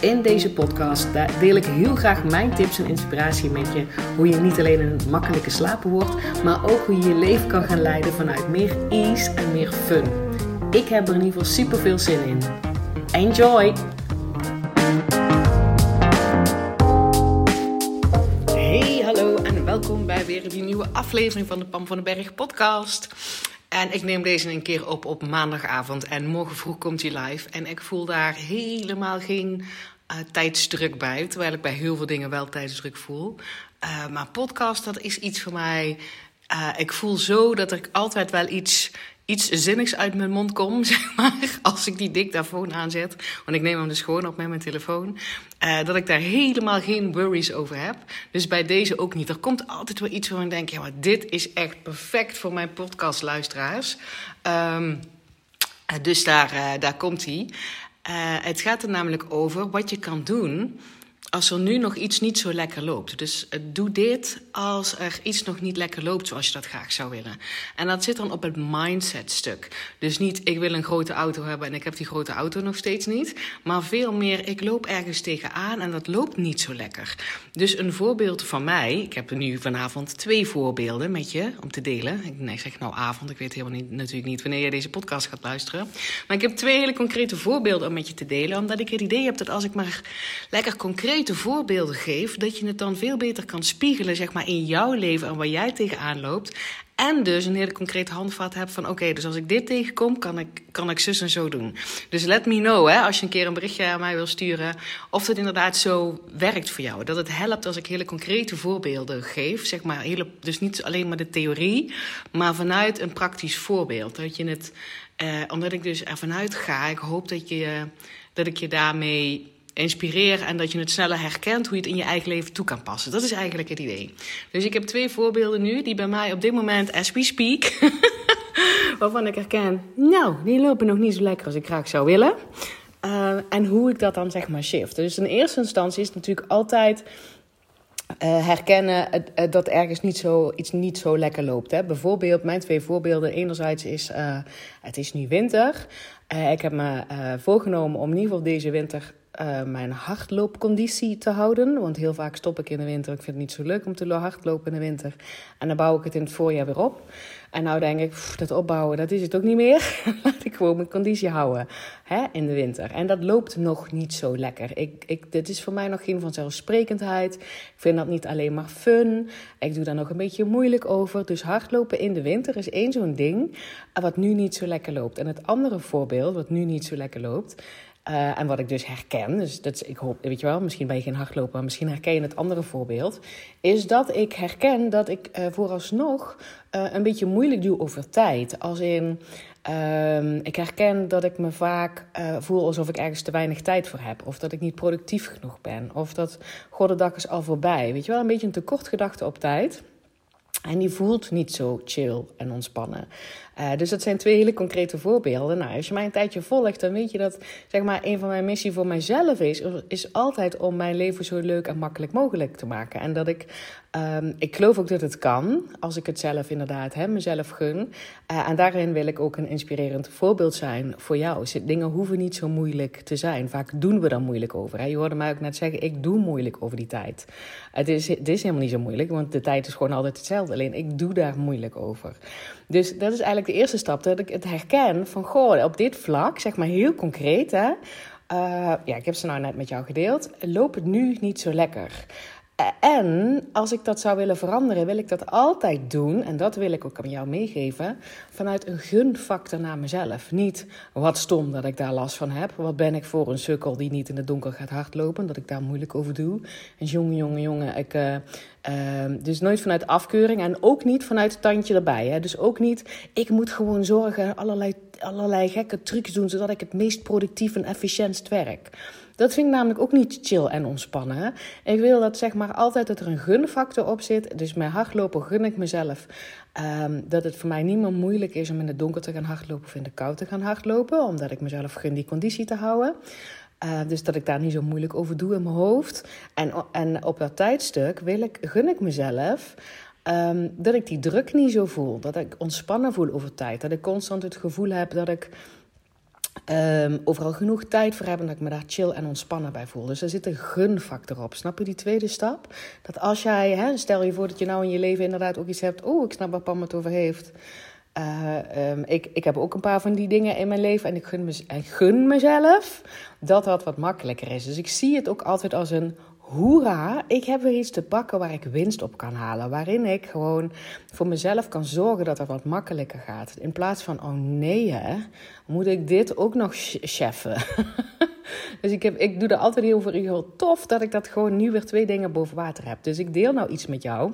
In deze podcast deel ik heel graag mijn tips en inspiratie met je. Hoe je niet alleen een makkelijke slaper wordt, maar ook hoe je je leven kan gaan leiden vanuit meer ease en meer fun. Ik heb er in ieder geval super veel zin in. Enjoy! Hey, hallo en welkom bij weer die nieuwe aflevering van de Pam van den Berg podcast. En ik neem deze een keer op op maandagavond en morgen vroeg komt hij live. En ik voel daar helemaal geen uh, tijdsdruk bij, terwijl ik bij heel veel dingen wel tijdsdruk voel. Uh, maar podcast, dat is iets voor mij. Uh, ik voel zo dat ik altijd wel iets, iets zinnigs uit mijn mond kom, zeg maar. Als ik die dictafoon aanzet. Want ik neem hem dus gewoon op met mijn telefoon. Uh, dat ik daar helemaal geen worries over heb. Dus bij deze ook niet. Er komt altijd wel iets waarvan ik denk: ja, maar dit is echt perfect voor mijn podcastluisteraars. Um, dus daar, daar komt hij. Het gaat er namelijk over wat je kan doen als er nu nog iets niet zo lekker loopt. Dus uh, doe dit als er iets nog niet lekker loopt zoals je dat graag zou willen. En dat zit dan op het mindset stuk. Dus niet ik wil een grote auto hebben en ik heb die grote auto nog steeds niet. Maar veel meer ik loop ergens tegenaan en dat loopt niet zo lekker. Dus een voorbeeld van mij. Ik heb nu vanavond twee voorbeelden met je om te delen. Ik zeg nou avond, ik weet helemaal niet, natuurlijk niet wanneer je deze podcast gaat luisteren. Maar ik heb twee hele concrete voorbeelden om met je te delen. Omdat ik het idee heb dat als ik maar lekker concreet voorbeelden geef, dat je het dan veel beter kan spiegelen zeg maar, in jouw leven en waar jij tegenaan loopt. En dus een hele concrete handvat hebt van: oké, dus als ik dit tegenkom, kan ik, kan ik zus en zo doen. Dus let me know, hè, als je een keer een berichtje aan mij wil sturen, of het inderdaad zo werkt voor jou. Dat het helpt als ik hele concrete voorbeelden geef. Zeg maar, hele, dus niet alleen maar de theorie, maar vanuit een praktisch voorbeeld. Dat je het, eh, omdat ik dus ervan uitga, ik hoop dat, je, dat ik je daarmee inspireer en dat je het sneller herkent hoe je het in je eigen leven toe kan passen. Dat is eigenlijk het idee. Dus ik heb twee voorbeelden nu die bij mij op dit moment, as we speak, waarvan ik herken, nou, die lopen nog niet zo lekker als ik graag zou willen. Uh, en hoe ik dat dan zeg maar shift. Dus in eerste instantie is natuurlijk altijd uh, herkennen dat ergens niet zo, iets niet zo lekker loopt. Hè. Bijvoorbeeld, mijn twee voorbeelden. Enerzijds is, uh, het is nu winter. ik heb me voorgenomen om in ieder geval deze winter uh, mijn hardloopconditie te houden. Want heel vaak stop ik in de winter. Ik vind het niet zo leuk om te hardlopen in de winter. En dan bouw ik het in het voorjaar weer op. En nou denk ik, dat opbouwen, dat is het ook niet meer. Laat ik gewoon mijn conditie houden hè, in de winter. En dat loopt nog niet zo lekker. Ik, ik, dit is voor mij nog geen vanzelfsprekendheid. Ik vind dat niet alleen maar fun. Ik doe daar nog een beetje moeilijk over. Dus hardlopen in de winter is één zo'n ding wat nu niet zo lekker loopt. En het andere voorbeeld, wat nu niet zo lekker loopt uh, en wat ik dus herken, dus dat, ik hoop, weet je wel, misschien ben je geen hardloper, maar misschien herken je het andere voorbeeld, is dat ik herken dat ik uh, vooralsnog uh, een beetje moeilijk doe over tijd. Als in, uh, ik herken dat ik me vaak voel alsof ik ergens te weinig tijd voor heb, of dat ik niet productief genoeg ben, of dat, god, is al voorbij. Weet je wel, een beetje een tekortgedachte op tijd. En die voelt niet zo chill en ontspannen. Uh, dus dat zijn twee hele concrete voorbeelden. Nou, als je mij een tijdje volgt, dan weet je dat zeg maar, een van mijn missies voor mijzelf is, is altijd om mijn leven zo leuk en makkelijk mogelijk te maken. En dat ik, um, ik geloof ook dat het kan, als ik het zelf inderdaad hè, mezelf gun. Uh, en daarin wil ik ook een inspirerend voorbeeld zijn voor jou. Dingen hoeven niet zo moeilijk te zijn. Vaak doen we daar moeilijk over. Hè. Je hoorde mij ook net zeggen, ik doe moeilijk over die tijd. Het is, het is helemaal niet zo moeilijk, want de tijd is gewoon altijd hetzelfde. Alleen ik doe daar moeilijk over. Dus dat is eigenlijk de eerste stap, dat ik het herken van, goh, op dit vlak, zeg maar heel concreet, hè. Uh, ja, ik heb ze nou net met jou gedeeld. Loopt het nu niet zo lekker? En als ik dat zou willen veranderen, wil ik dat altijd doen. En dat wil ik ook aan jou meegeven. Vanuit een gunfactor naar mezelf. Niet wat stom dat ik daar last van heb. Wat ben ik voor een sukkel die niet in het donker gaat hardlopen. Dat ik daar moeilijk over doe. En jongen, jongen, jongen. Ik, uh, Ehm, dus nooit vanuit afkeuring en ook niet vanuit het tandje erbij. Hè? Dus ook niet, ik moet gewoon zorgen, allerlei, allerlei gekke trucs doen, zodat ik het meest productief en efficiëntst werk. Dat vind ik namelijk ook niet chill en ontspannen. Ik wil dat zeg maar altijd dat er een gunfactor op zit. Dus met hardlopen gun ik mezelf um, dat het voor mij niet meer moeilijk is om in het donker te gaan hardlopen of in de kou te gaan hardlopen. Omdat ik mezelf gun die conditie te houden. Uh, dus dat ik daar niet zo moeilijk over doe in mijn hoofd. En, en op dat tijdstuk wil ik, gun ik mezelf um, dat ik die druk niet zo voel. Dat ik ontspannen voel over tijd. Dat ik constant het gevoel heb dat ik um, overal genoeg tijd voor heb en dat ik me daar chill en ontspannen bij voel. Dus er zit een gunfactor op. Snap je die tweede stap? Dat als jij, hè, stel je voor dat je nou in je leven inderdaad ook iets hebt. Oh, ik snap waar Pam het over heeft. Uh, um, ik, ik heb ook een paar van die dingen in mijn leven en ik gun, gun mezelf dat dat wat makkelijker is. Dus ik zie het ook altijd als een hoera, ik heb weer iets te pakken waar ik winst op kan halen. Waarin ik gewoon voor mezelf kan zorgen dat het wat makkelijker gaat. In plaats van, oh nee moet ik dit ook nog cheffen? dus ik, heb, ik doe er altijd heel veel tof dat ik dat gewoon nu weer twee dingen boven water heb. Dus ik deel nou iets met jou.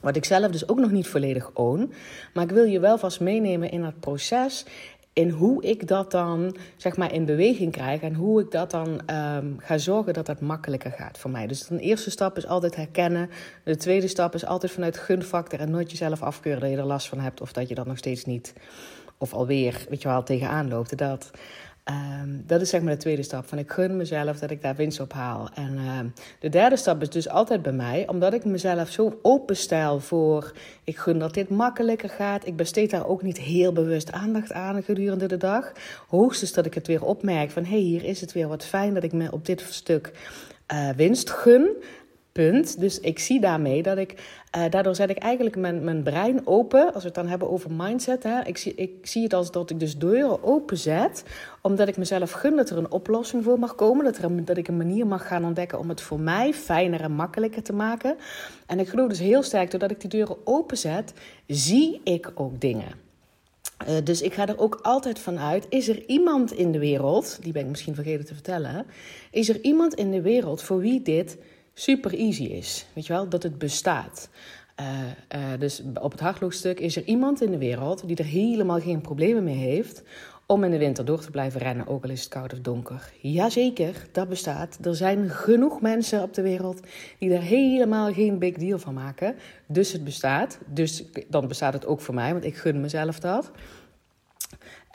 Wat ik zelf dus ook nog niet volledig own. Maar ik wil je wel vast meenemen in dat proces in hoe ik dat dan zeg maar in beweging krijg en hoe ik dat dan um, ga zorgen dat dat makkelijker gaat voor mij. Dus de eerste stap is altijd herkennen. De tweede stap is altijd vanuit gunfactor en nooit jezelf afkeuren dat je er last van hebt of dat je dat nog steeds niet of alweer, weet je wel, tegenaan loopt. Dat. Um, dat is zeg maar de tweede stap. Van ik gun mezelf dat ik daar winst op haal. En uh, de derde stap is dus altijd bij mij, omdat ik mezelf zo openstel voor. Ik gun dat dit makkelijker gaat. Ik besteed daar ook niet heel bewust aandacht aan gedurende de dag. Hoogstens dat ik het weer opmerk van hé, hey, hier is het weer wat fijn dat ik me op dit stuk uh, winst gun. Punt. Dus ik zie daarmee dat ik, uh, daardoor zet ik eigenlijk mijn, mijn brein open. Als we het dan hebben over mindset. Hè, ik, zie, ik zie het als dat ik dus deuren openzet. Omdat ik mezelf gun dat er een oplossing voor mag komen. Dat, er dat ik een manier mag gaan ontdekken om het voor mij fijner en makkelijker te maken. En ik geloof dus heel sterk, doordat ik die deuren openzet, zie ik ook dingen. Uh, dus ik ga er ook altijd van uit: is er iemand in de wereld, die ben ik misschien vergeten te vertellen, is er iemand in de wereld voor wie dit super easy is. Weet je wel, dat het bestaat. Uh, uh, dus op het hardloogstuk is er iemand in de wereld die er helemaal geen problemen mee heeft om in de winter door te blijven rennen, ook al is het koud of donker. Jazeker, dat bestaat. Er zijn genoeg mensen op de wereld die er helemaal geen big deal van maken. Dus het bestaat. Dus dan bestaat het ook voor mij, want ik gun mezelf dat.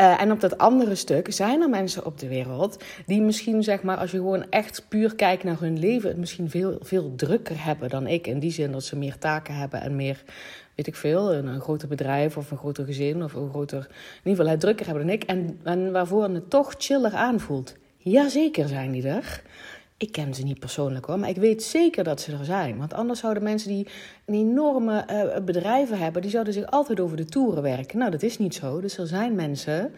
Uh, en op dat andere stuk zijn er mensen op de wereld die misschien, zeg maar, als je gewoon echt puur kijkt naar hun leven, het misschien veel, veel drukker hebben dan ik. In die zin dat ze meer taken hebben en meer, weet ik veel, een, een groter bedrijf of een groter gezin of een groter, in ieder geval het drukker hebben dan ik. En, en waarvoor het toch chiller aanvoelt. Jazeker zijn die er. Ik ken ze niet persoonlijk hoor, maar ik weet zeker dat ze er zijn. Want anders zouden mensen die een enorme uh, bedrijven hebben, die zouden zich altijd over de toeren werken. Nou, dat is niet zo. Dus er zijn mensen.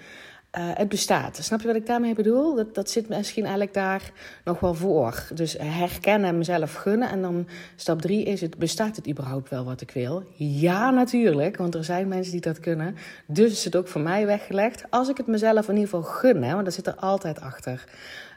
Uh, het bestaat. Snap je wat ik daarmee bedoel? Dat, dat zit misschien eigenlijk daar nog wel voor. Dus herkennen, mezelf gunnen. En dan stap drie is: het, bestaat het überhaupt wel wat ik wil? Ja, natuurlijk. Want er zijn mensen die dat kunnen. Dus is het ook voor mij weggelegd. Als ik het mezelf in ieder geval gun, hè, want dat zit er altijd achter.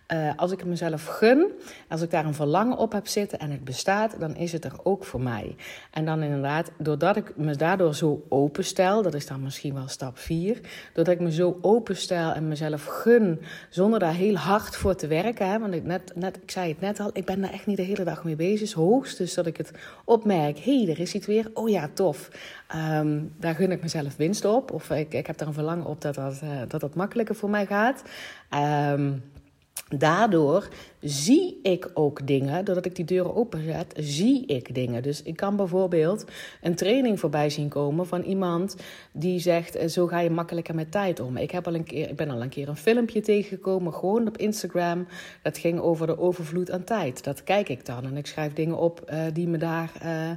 Uh, als ik het mezelf gun, als ik daar een verlangen op heb zitten en het bestaat, dan is het er ook voor mij. En dan inderdaad, doordat ik me daardoor zo openstel, dat is dan misschien wel stap 4, doordat ik me zo openstel en mezelf gun, zonder daar heel hard voor te werken. Want ik, net, net, ik zei het net al, ik ben daar echt niet de hele dag mee bezig. Hoogstens dat ik het opmerk, hé, hey, er is iets weer, oh ja, tof. Um, daar gun ik mezelf winst op. Of ik, ik heb daar een verlangen op dat dat, uh, dat, dat makkelijker voor mij gaat. Um, Daardoor zie ik ook dingen, doordat ik die deuren openzet, zie ik dingen. Dus ik kan bijvoorbeeld een training voorbij zien komen van iemand die zegt: eh, Zo ga je makkelijker met tijd om. Ik, heb al een keer, ik ben al een keer een filmpje tegengekomen, gewoon op Instagram. Dat ging over de overvloed aan tijd. Dat kijk ik dan en ik schrijf dingen op uh, die me daar. Uh,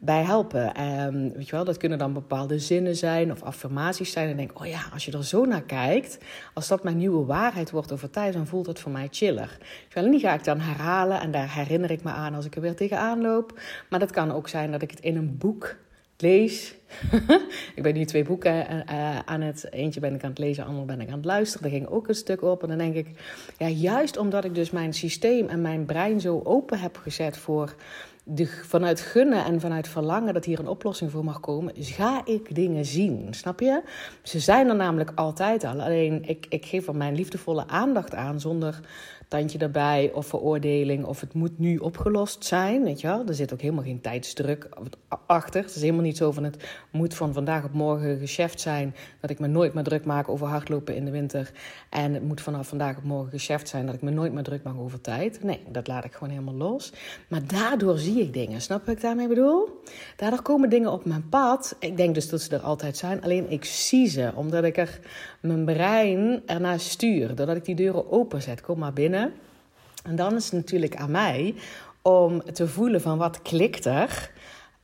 bij helpen. Um, weet je wel, dat kunnen dan bepaalde zinnen zijn of affirmaties zijn. En denk, oh ja, als je er zo naar kijkt, als dat mijn nieuwe waarheid wordt over tijd, dan voelt het voor mij chiller. En die ga ik dan herhalen en daar herinner ik me aan als ik er weer tegenaan loop. Maar dat kan ook zijn dat ik het in een boek lees. ik ben nu twee boeken uh, aan het. Eentje ben ik aan het lezen, ander ben ik aan het luisteren. Daar ging ook een stuk op. En dan denk ik, ja, juist omdat ik dus mijn systeem en mijn brein zo open heb gezet voor vanuit gunnen en vanuit verlangen dat hier een oplossing voor mag komen, ga ik dingen zien. Snap je? Ze zijn er namelijk altijd al. Alleen ik, ik geef er mijn liefdevolle aandacht aan zonder tandje erbij of veroordeling of het moet nu opgelost zijn. Weet je wel? Er zit ook helemaal geen tijdsdruk achter. Het is helemaal niet zo van het moet van vandaag op morgen geschäft zijn dat ik me nooit meer druk maak over hardlopen in de winter. En het moet vanaf vandaag op morgen geschäft zijn dat ik me nooit meer druk maak over tijd. Nee, dat laat ik gewoon helemaal los. Maar daardoor zie ik dingen. Snap wat ik daarmee bedoel? Daardoor komen dingen op mijn pad. Ik denk dus dat ze er altijd zijn. Alleen ik zie ze omdat ik er mijn brein ernaar stuur. Doordat ik die deuren openzet. Kom maar binnen. En dan is het natuurlijk aan mij om te voelen van wat klikt er.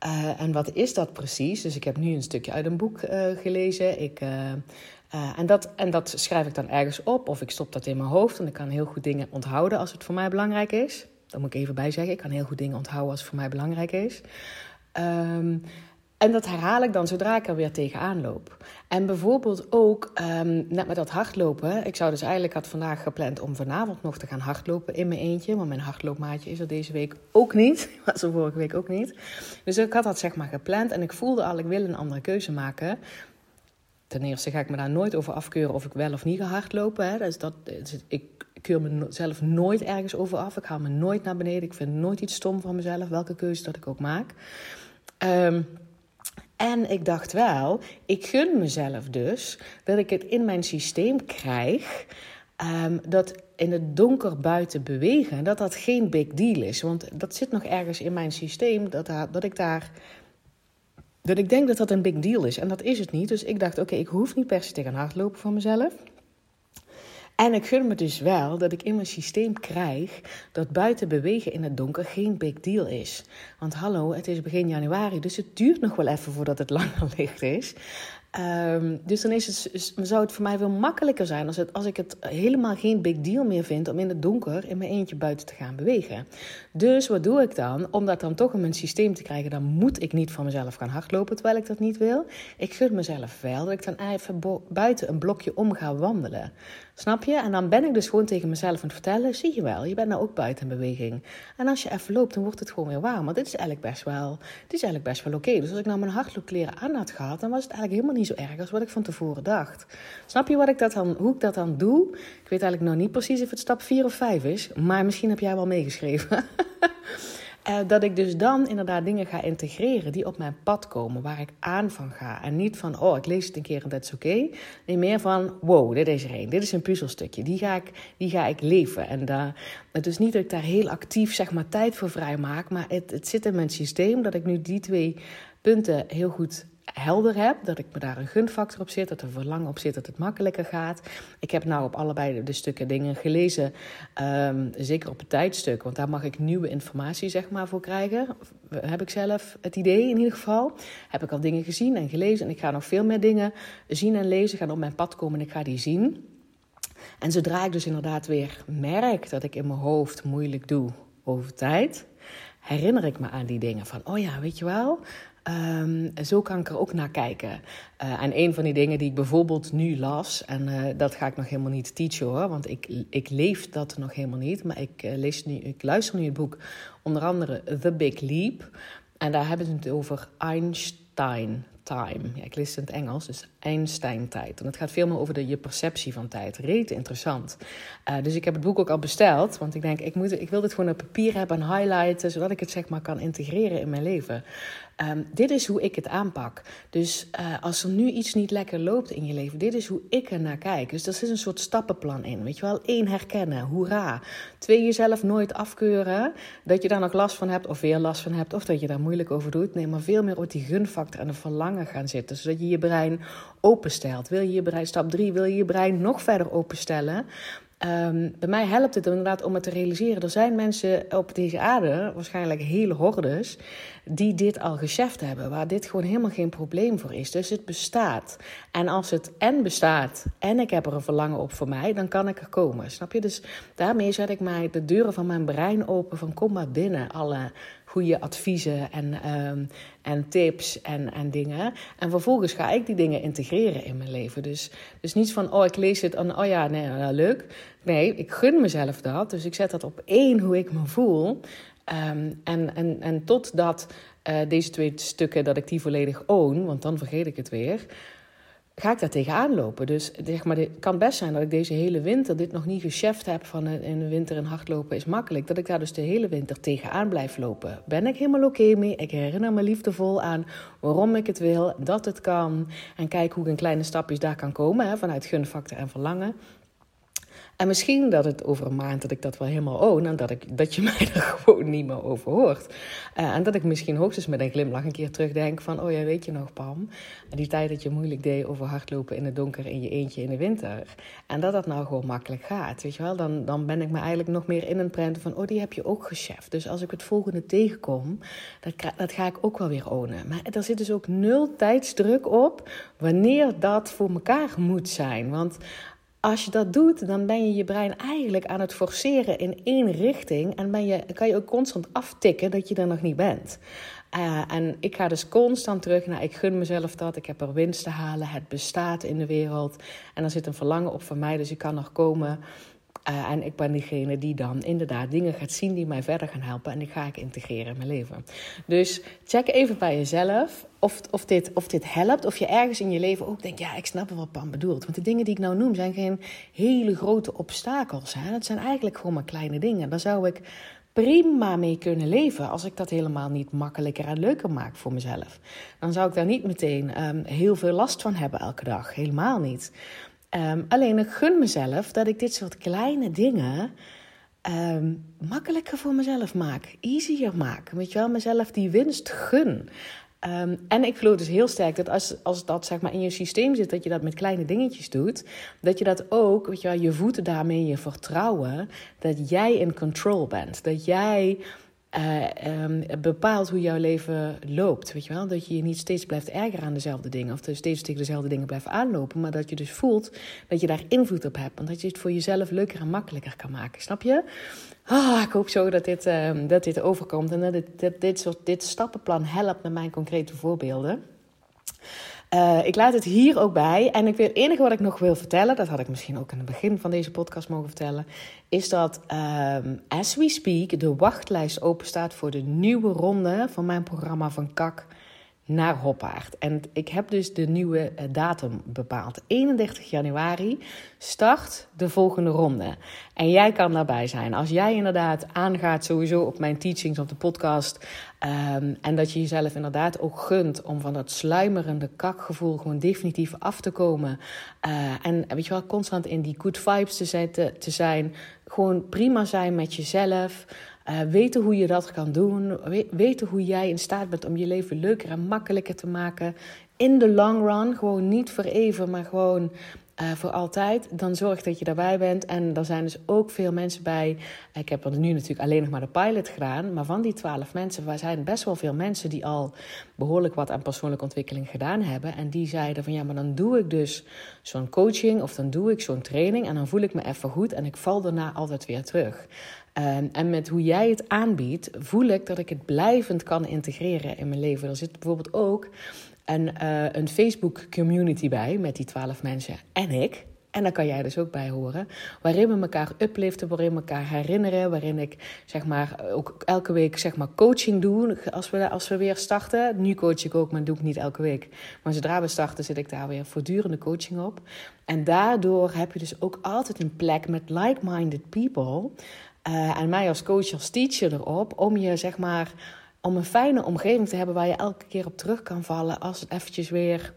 Uh, en wat is dat precies? Dus ik heb nu een stukje uit een boek uh, gelezen. Ik, uh, en, dat, en dat schrijf ik dan ergens op of ik stop dat in mijn hoofd. En ik kan heel goed dingen onthouden als het voor mij belangrijk is. Dat moet ik even bij zeggen. Ik kan heel goed dingen onthouden als het voor mij belangrijk is. Um, en dat herhaal ik dan zodra ik er weer tegenaan loop. En bijvoorbeeld ook um, net met dat hardlopen. Ik zou dus eigenlijk had vandaag gepland om vanavond nog te gaan hardlopen in mijn eentje. Maar mijn hardloopmaatje is er deze week ook niet. Was er vorige week ook niet. Dus ik had dat zeg maar gepland. En ik voelde al, ik wil een andere keuze maken. Ten eerste ga ik me daar nooit over afkeuren of ik wel of niet ga hardlopen. Hè. Dus dat, ik keur mezelf nooit ergens over af. Ik haal me nooit naar beneden. Ik vind nooit iets stom van mezelf, welke keuze dat ik ook maak. Um, en ik dacht wel, ik gun mezelf dus dat ik het in mijn systeem krijg. Um, dat in het donker buiten bewegen, dat dat geen big deal is. Want dat zit nog ergens in mijn systeem, dat, dat ik daar. Dat ik denk dat dat een big deal is. En dat is het niet. Dus ik dacht, oké, ik hoef niet per se te gaan hardlopen voor mezelf. En ik gun me dus wel dat ik in mijn systeem krijg dat buiten bewegen in het donker geen big deal is. Want hallo, het is begin januari, dus het duurt nog wel even voordat het langer licht is. Um, dus dan is het, zou het voor mij veel makkelijker zijn als, het, als ik het helemaal geen big deal meer vind om in het donker in mijn eentje buiten te gaan bewegen. Dus wat doe ik dan? Om dat dan toch in mijn systeem te krijgen, dan moet ik niet van mezelf gaan hardlopen terwijl ik dat niet wil. Ik gun mezelf wel dat ik dan even buiten een blokje om ga wandelen. Snap je? En dan ben ik dus gewoon tegen mezelf aan het vertellen: zie je wel, je bent nou ook buiten in beweging. En als je even loopt, dan wordt het gewoon weer warm. Want dit is eigenlijk best wel, is eigenlijk best wel oké. Dus als ik nou mijn hardloopkleren aan had gehad, dan was het eigenlijk helemaal niet zo erg als wat ik van tevoren dacht. Snap je wat ik dat dan, hoe ik dat dan doe? Ik weet eigenlijk nog niet precies of het stap 4 of 5 is, maar misschien heb jij wel meegeschreven. Uh, dat ik dus dan inderdaad dingen ga integreren die op mijn pad komen, waar ik aan van ga. En niet van, oh, ik lees het een keer en dat is oké. Nee, meer van, wow, dit is er een. Dit is een puzzelstukje. Die ga ik, die ga ik leven. En daar, het is niet dat ik daar heel actief zeg maar, tijd voor vrij maak, maar het, het zit in mijn systeem dat ik nu die twee punten heel goed helder heb, dat ik me daar een gunfactor op zit, dat er verlangen op zit dat het makkelijker gaat. Ik heb nou op allebei de stukken dingen gelezen, um, zeker op het tijdstuk, want daar mag ik nieuwe informatie zeg maar voor krijgen. Heb ik zelf het idee in ieder geval. Heb ik al dingen gezien en gelezen en ik ga nog veel meer dingen zien en lezen, gaan op mijn pad komen en ik ga die zien. En zodra ik dus inderdaad weer merk dat ik in mijn hoofd moeilijk doe over tijd, herinner ik me aan die dingen van, oh ja, weet je wel, Um, zo kan ik er ook naar kijken. Uh, en een van die dingen die ik bijvoorbeeld nu las, en uh, dat ga ik nog helemaal niet teachen hoor, want ik, ik leef dat nog helemaal niet. Maar ik, uh, lees nu, ik luister nu het boek, onder andere The Big Leap. En daar hebben ze het over Einstein time. Ja, ik lees het in het Engels, dus Einstein-tijd. En het gaat veel meer over de, je perceptie van tijd. Reet interessant. Dus ik heb het boek ook al besteld, want ik denk, ik, moet, ik wil dit gewoon op papier hebben en highlighten, zodat ik het zeg maar kan integreren in mijn leven. Um, dit is hoe ik het aanpak. Dus uh, als er nu iets niet lekker loopt in je leven, dit is hoe ik er naar kijk. Dus er zit een soort stappenplan in. Weet je wel, één herkennen, hoera. Twee, jezelf nooit afkeuren, dat je daar nog last van hebt of veel last van hebt, of dat je daar moeilijk over doet. Nee, maar veel meer op die gunfactor en de verlangen gaan zitten, zodat je je brein openstelt. Wil je je brein, stap drie, wil je je brein nog verder openstellen? Um, bij mij helpt het inderdaad om het te realiseren. Er zijn mensen op deze aarde, waarschijnlijk hele hordes, die dit al gescheft hebben, waar dit gewoon helemaal geen probleem voor is. Dus het bestaat. En als het en bestaat en ik heb er een verlangen op voor mij, dan kan ik er komen. Snap je? Dus daarmee zet ik mij de deuren van mijn brein open van kom maar binnen. Alle goede adviezen en, um, en tips en, en dingen. En vervolgens ga ik die dingen integreren in mijn leven. Dus, dus niet van, oh, ik lees het en oh ja, nee, nou, leuk. Nee, ik gun mezelf dat. Dus ik zet dat op één, hoe ik me voel. Ehm, en, en, en totdat uh, deze twee stukken, dat ik die volledig own, want dan vergeet ik het weer ga ik daar tegenaan lopen. Dus zeg maar, het kan best zijn dat ik deze hele winter dit nog niet gecheft heb van in de winter een hardlopen is makkelijk. Dat ik daar dus de hele winter tegenaan blijf lopen. Ben ik helemaal oké mee? Ik herinner me liefdevol aan waarom ik het wil, dat het kan. En kijk hoe ik in kleine stapjes daar kan komen hè, vanuit gunfactor en verlangen. En misschien dat het over een maand dat ik dat wel helemaal own en dat, ik, dat je mij er gewoon niet meer over hoort. Uh, en dat ik misschien hoogstens met een glimlach een keer terugdenk van, oh ja, weet je nog Pam, die tijd dat je moeilijk deed over hardlopen in het donker in je eentje in de winter. En dat dat nou gewoon makkelijk gaat, weet je wel. Dan, dan ben ik me eigenlijk nog meer in een prenten van, oh die heb je ook gecheft. Dus als ik het volgende tegenkom, dat, dat ga ik ook wel weer ownen. Maar er zit dus ook nul tijdsdruk op wanneer dat voor elkaar moet zijn. Want als je dat doet, dan ben je je brein eigenlijk aan het forceren in één richting. En ben je, kan je ook constant aftikken dat je er nog niet bent. Uh, en ik ga dus constant terug naar, ik gun mezelf dat, ik heb er winst te halen, het bestaat in de wereld. En er zit een verlangen op van mij, dus ik kan nog komen. Uh, en ik ben diegene die dan inderdaad dingen gaat zien die mij verder gaan helpen. En die ga ik integreren in mijn leven. Dus check even bij jezelf of, of, dit, of dit helpt. Of je ergens in je leven ook denkt, ja, ik snap wat Pam bedoelt. Want de dingen die ik nou noem zijn geen hele grote obstakels. Hè? Dat zijn eigenlijk gewoon maar kleine dingen. Daar zou ik prima mee kunnen leven als ik dat helemaal niet makkelijker en leuker maak voor mezelf. Dan zou ik daar niet meteen um, heel veel last van hebben elke dag. Helemaal niet. Um, alleen ik gun mezelf dat ik dit soort kleine dingen um, makkelijker voor mezelf maak. Easier maak. Weet je wel, mezelf die winst gun. Um, en ik geloof dus heel sterk dat als, als dat zeg maar in je systeem zit, dat je dat met kleine dingetjes doet, dat je dat ook, weet je wel, je voeten daarmee je vertrouwen, dat jij in control bent. Dat jij uh, bepaalt hoe jouw leven loopt. Weet je wel? Dat je je niet steeds blijft ergeren aan dezelfde dingen. Of steeds tegen dezelfde dingen blijft aanlopen. Maar dat je dus voelt dat je daar invloed op hebt. En dat je het voor jezelf leuker en makkelijker kan maken. Snap je? Oh, ik hoop zo dat dit, uh, dat dit overkomt. En dat dit, dit, soort, dit stappenplan helpt met mijn concrete voorbeelden. Uh, ik laat het hier ook bij. En ik wil, het enige wat ik nog wil vertellen, dat had ik misschien ook in het begin van deze podcast mogen vertellen, is dat um, as we speak de wachtlijst open staat voor de nieuwe ronde van mijn programma van KAK naar Hoppaard. En ik heb dus de nieuwe eh, datum bepaald. 31 januari start de volgende ronde. En jij kan daarbij zijn. Als jij inderdaad aangaat sowieso op mijn teachings op de podcast. Um, en dat je jezelf inderdaad ook gunt om van dat sluimerende kakgevoel gewoon definitief af te komen. Uh, en weet je wel, constant in die good vibes te, zetten, te zijn. Gewoon prima zijn met jezelf. Uh, weten hoe je dat kan doen. Weten hoe jij in staat bent om je leven leuker en makkelijker te maken. In de long run. Gewoon niet voor even, maar gewoon uh, voor altijd. Dan zorg dat je daarbij bent. En er zijn dus ook veel mensen bij. Ik heb nu natuurlijk alleen nog maar de pilot gedaan. Maar van die twaalf mensen zijn best wel veel mensen die al behoorlijk wat aan persoonlijke ontwikkeling gedaan hebben. En die zeiden van ja, maar dan doe ik dus zo'n coaching of dan doe ik zo'n training. En dan voel ik me even goed en ik val daarna altijd weer terug. Um, en met hoe jij het aanbiedt, voel ik dat ik het blijvend kan integreren in mijn leven. Er zit bijvoorbeeld ook een, uh, een Facebook community bij met die twaalf mensen en ik. En daar kan jij dus ook bij horen. Waarin we elkaar upliften, waarin we elkaar herinneren. Waarin ik zeg maar ook elke week zeg maar coaching doe. Als we, als we weer starten. Nu coach ik ook, maar doe ik niet elke week. Maar zodra we starten zit ik daar weer voortdurende coaching op. En daardoor heb je dus ook altijd een plek met like-minded people. En mij als coach, als teacher erop. Om je zeg maar om een fijne omgeving te hebben waar je elke keer op terug kan vallen als het eventjes weer,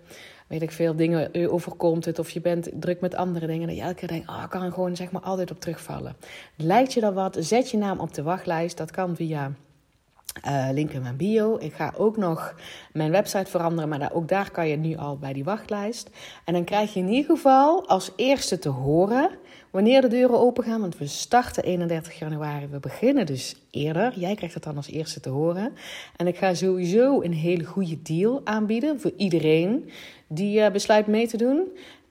weet ik veel, dingen overkomt het of je bent druk met andere dingen. Dat je elke keer denkt, oh, ik kan gewoon zeg maar altijd op terugvallen. Lijkt je dan wat? Zet je naam op de wachtlijst. Dat kan via uh, link in mijn bio. Ik ga ook nog mijn website veranderen, maar daar, ook daar kan je nu al bij die wachtlijst. En dan krijg je in ieder geval als eerste te horen wanneer de deuren open gaan. Want we starten 31 januari. We beginnen dus eerder. Jij krijgt het dan als eerste te horen. En ik ga sowieso een hele goede deal aanbieden voor iedereen die uh, besluit mee te doen.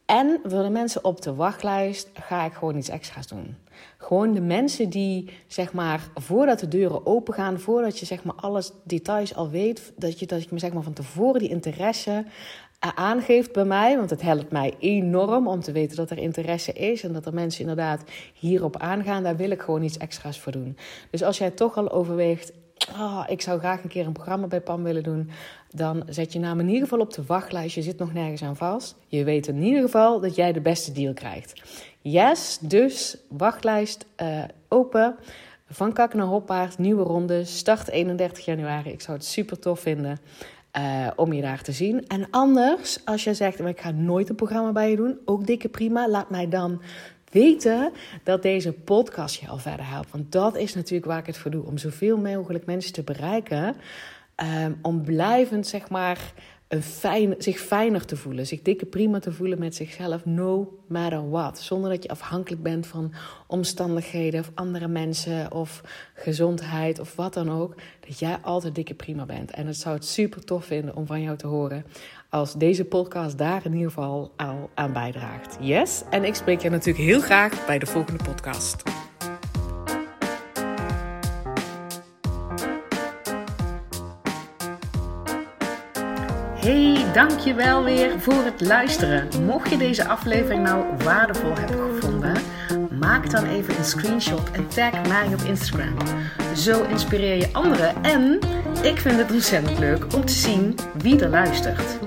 En voor de mensen op de wachtlijst ga ik gewoon iets extra's doen. Gewoon de mensen die, zeg maar, voordat de deuren open gaan, voordat je zeg maar alles details al weet, dat je, dat je zeg maar van tevoren die interesse aangeeft bij mij. Want het helpt mij enorm om te weten dat er interesse is. En dat er mensen inderdaad hierop aangaan. Daar wil ik gewoon iets extra's voor doen. Dus als jij toch al overweegt. Oh, ik zou graag een keer een programma bij PAM willen doen. Dan zet je naam in ieder geval op de wachtlijst. Je zit nog nergens aan vast. Je weet in ieder geval dat jij de beste deal krijgt. Yes, dus wachtlijst uh, open. Van Kak naar Hoppaard, nieuwe ronde. Start 31 januari. Ik zou het super tof vinden uh, om je daar te zien. En anders, als je zegt, ik ga nooit een programma bij je doen, ook dikke prima. Laat mij dan weten dat deze podcast je al verder helpt. Want dat is natuurlijk waar ik het voor doe. Om zoveel mogelijk mensen te bereiken. Um, om blijvend, zeg maar, een fijn, zich fijner te voelen, zich dikke prima te voelen met zichzelf, no matter what. Zonder dat je afhankelijk bent van omstandigheden of andere mensen of gezondheid of wat dan ook. Dat jij altijd dikke prima bent. En het zou het super tof vinden om van jou te horen als deze podcast daar in ieder geval al aan bijdraagt. Yes, en ik spreek je natuurlijk heel graag bij de volgende podcast. Hey, dankjewel weer voor het luisteren. Mocht je deze aflevering nou waardevol hebben gevonden, maak dan even een screenshot en tag mij op Instagram. Zo inspireer je anderen en ik vind het ontzettend leuk om te zien wie er luistert.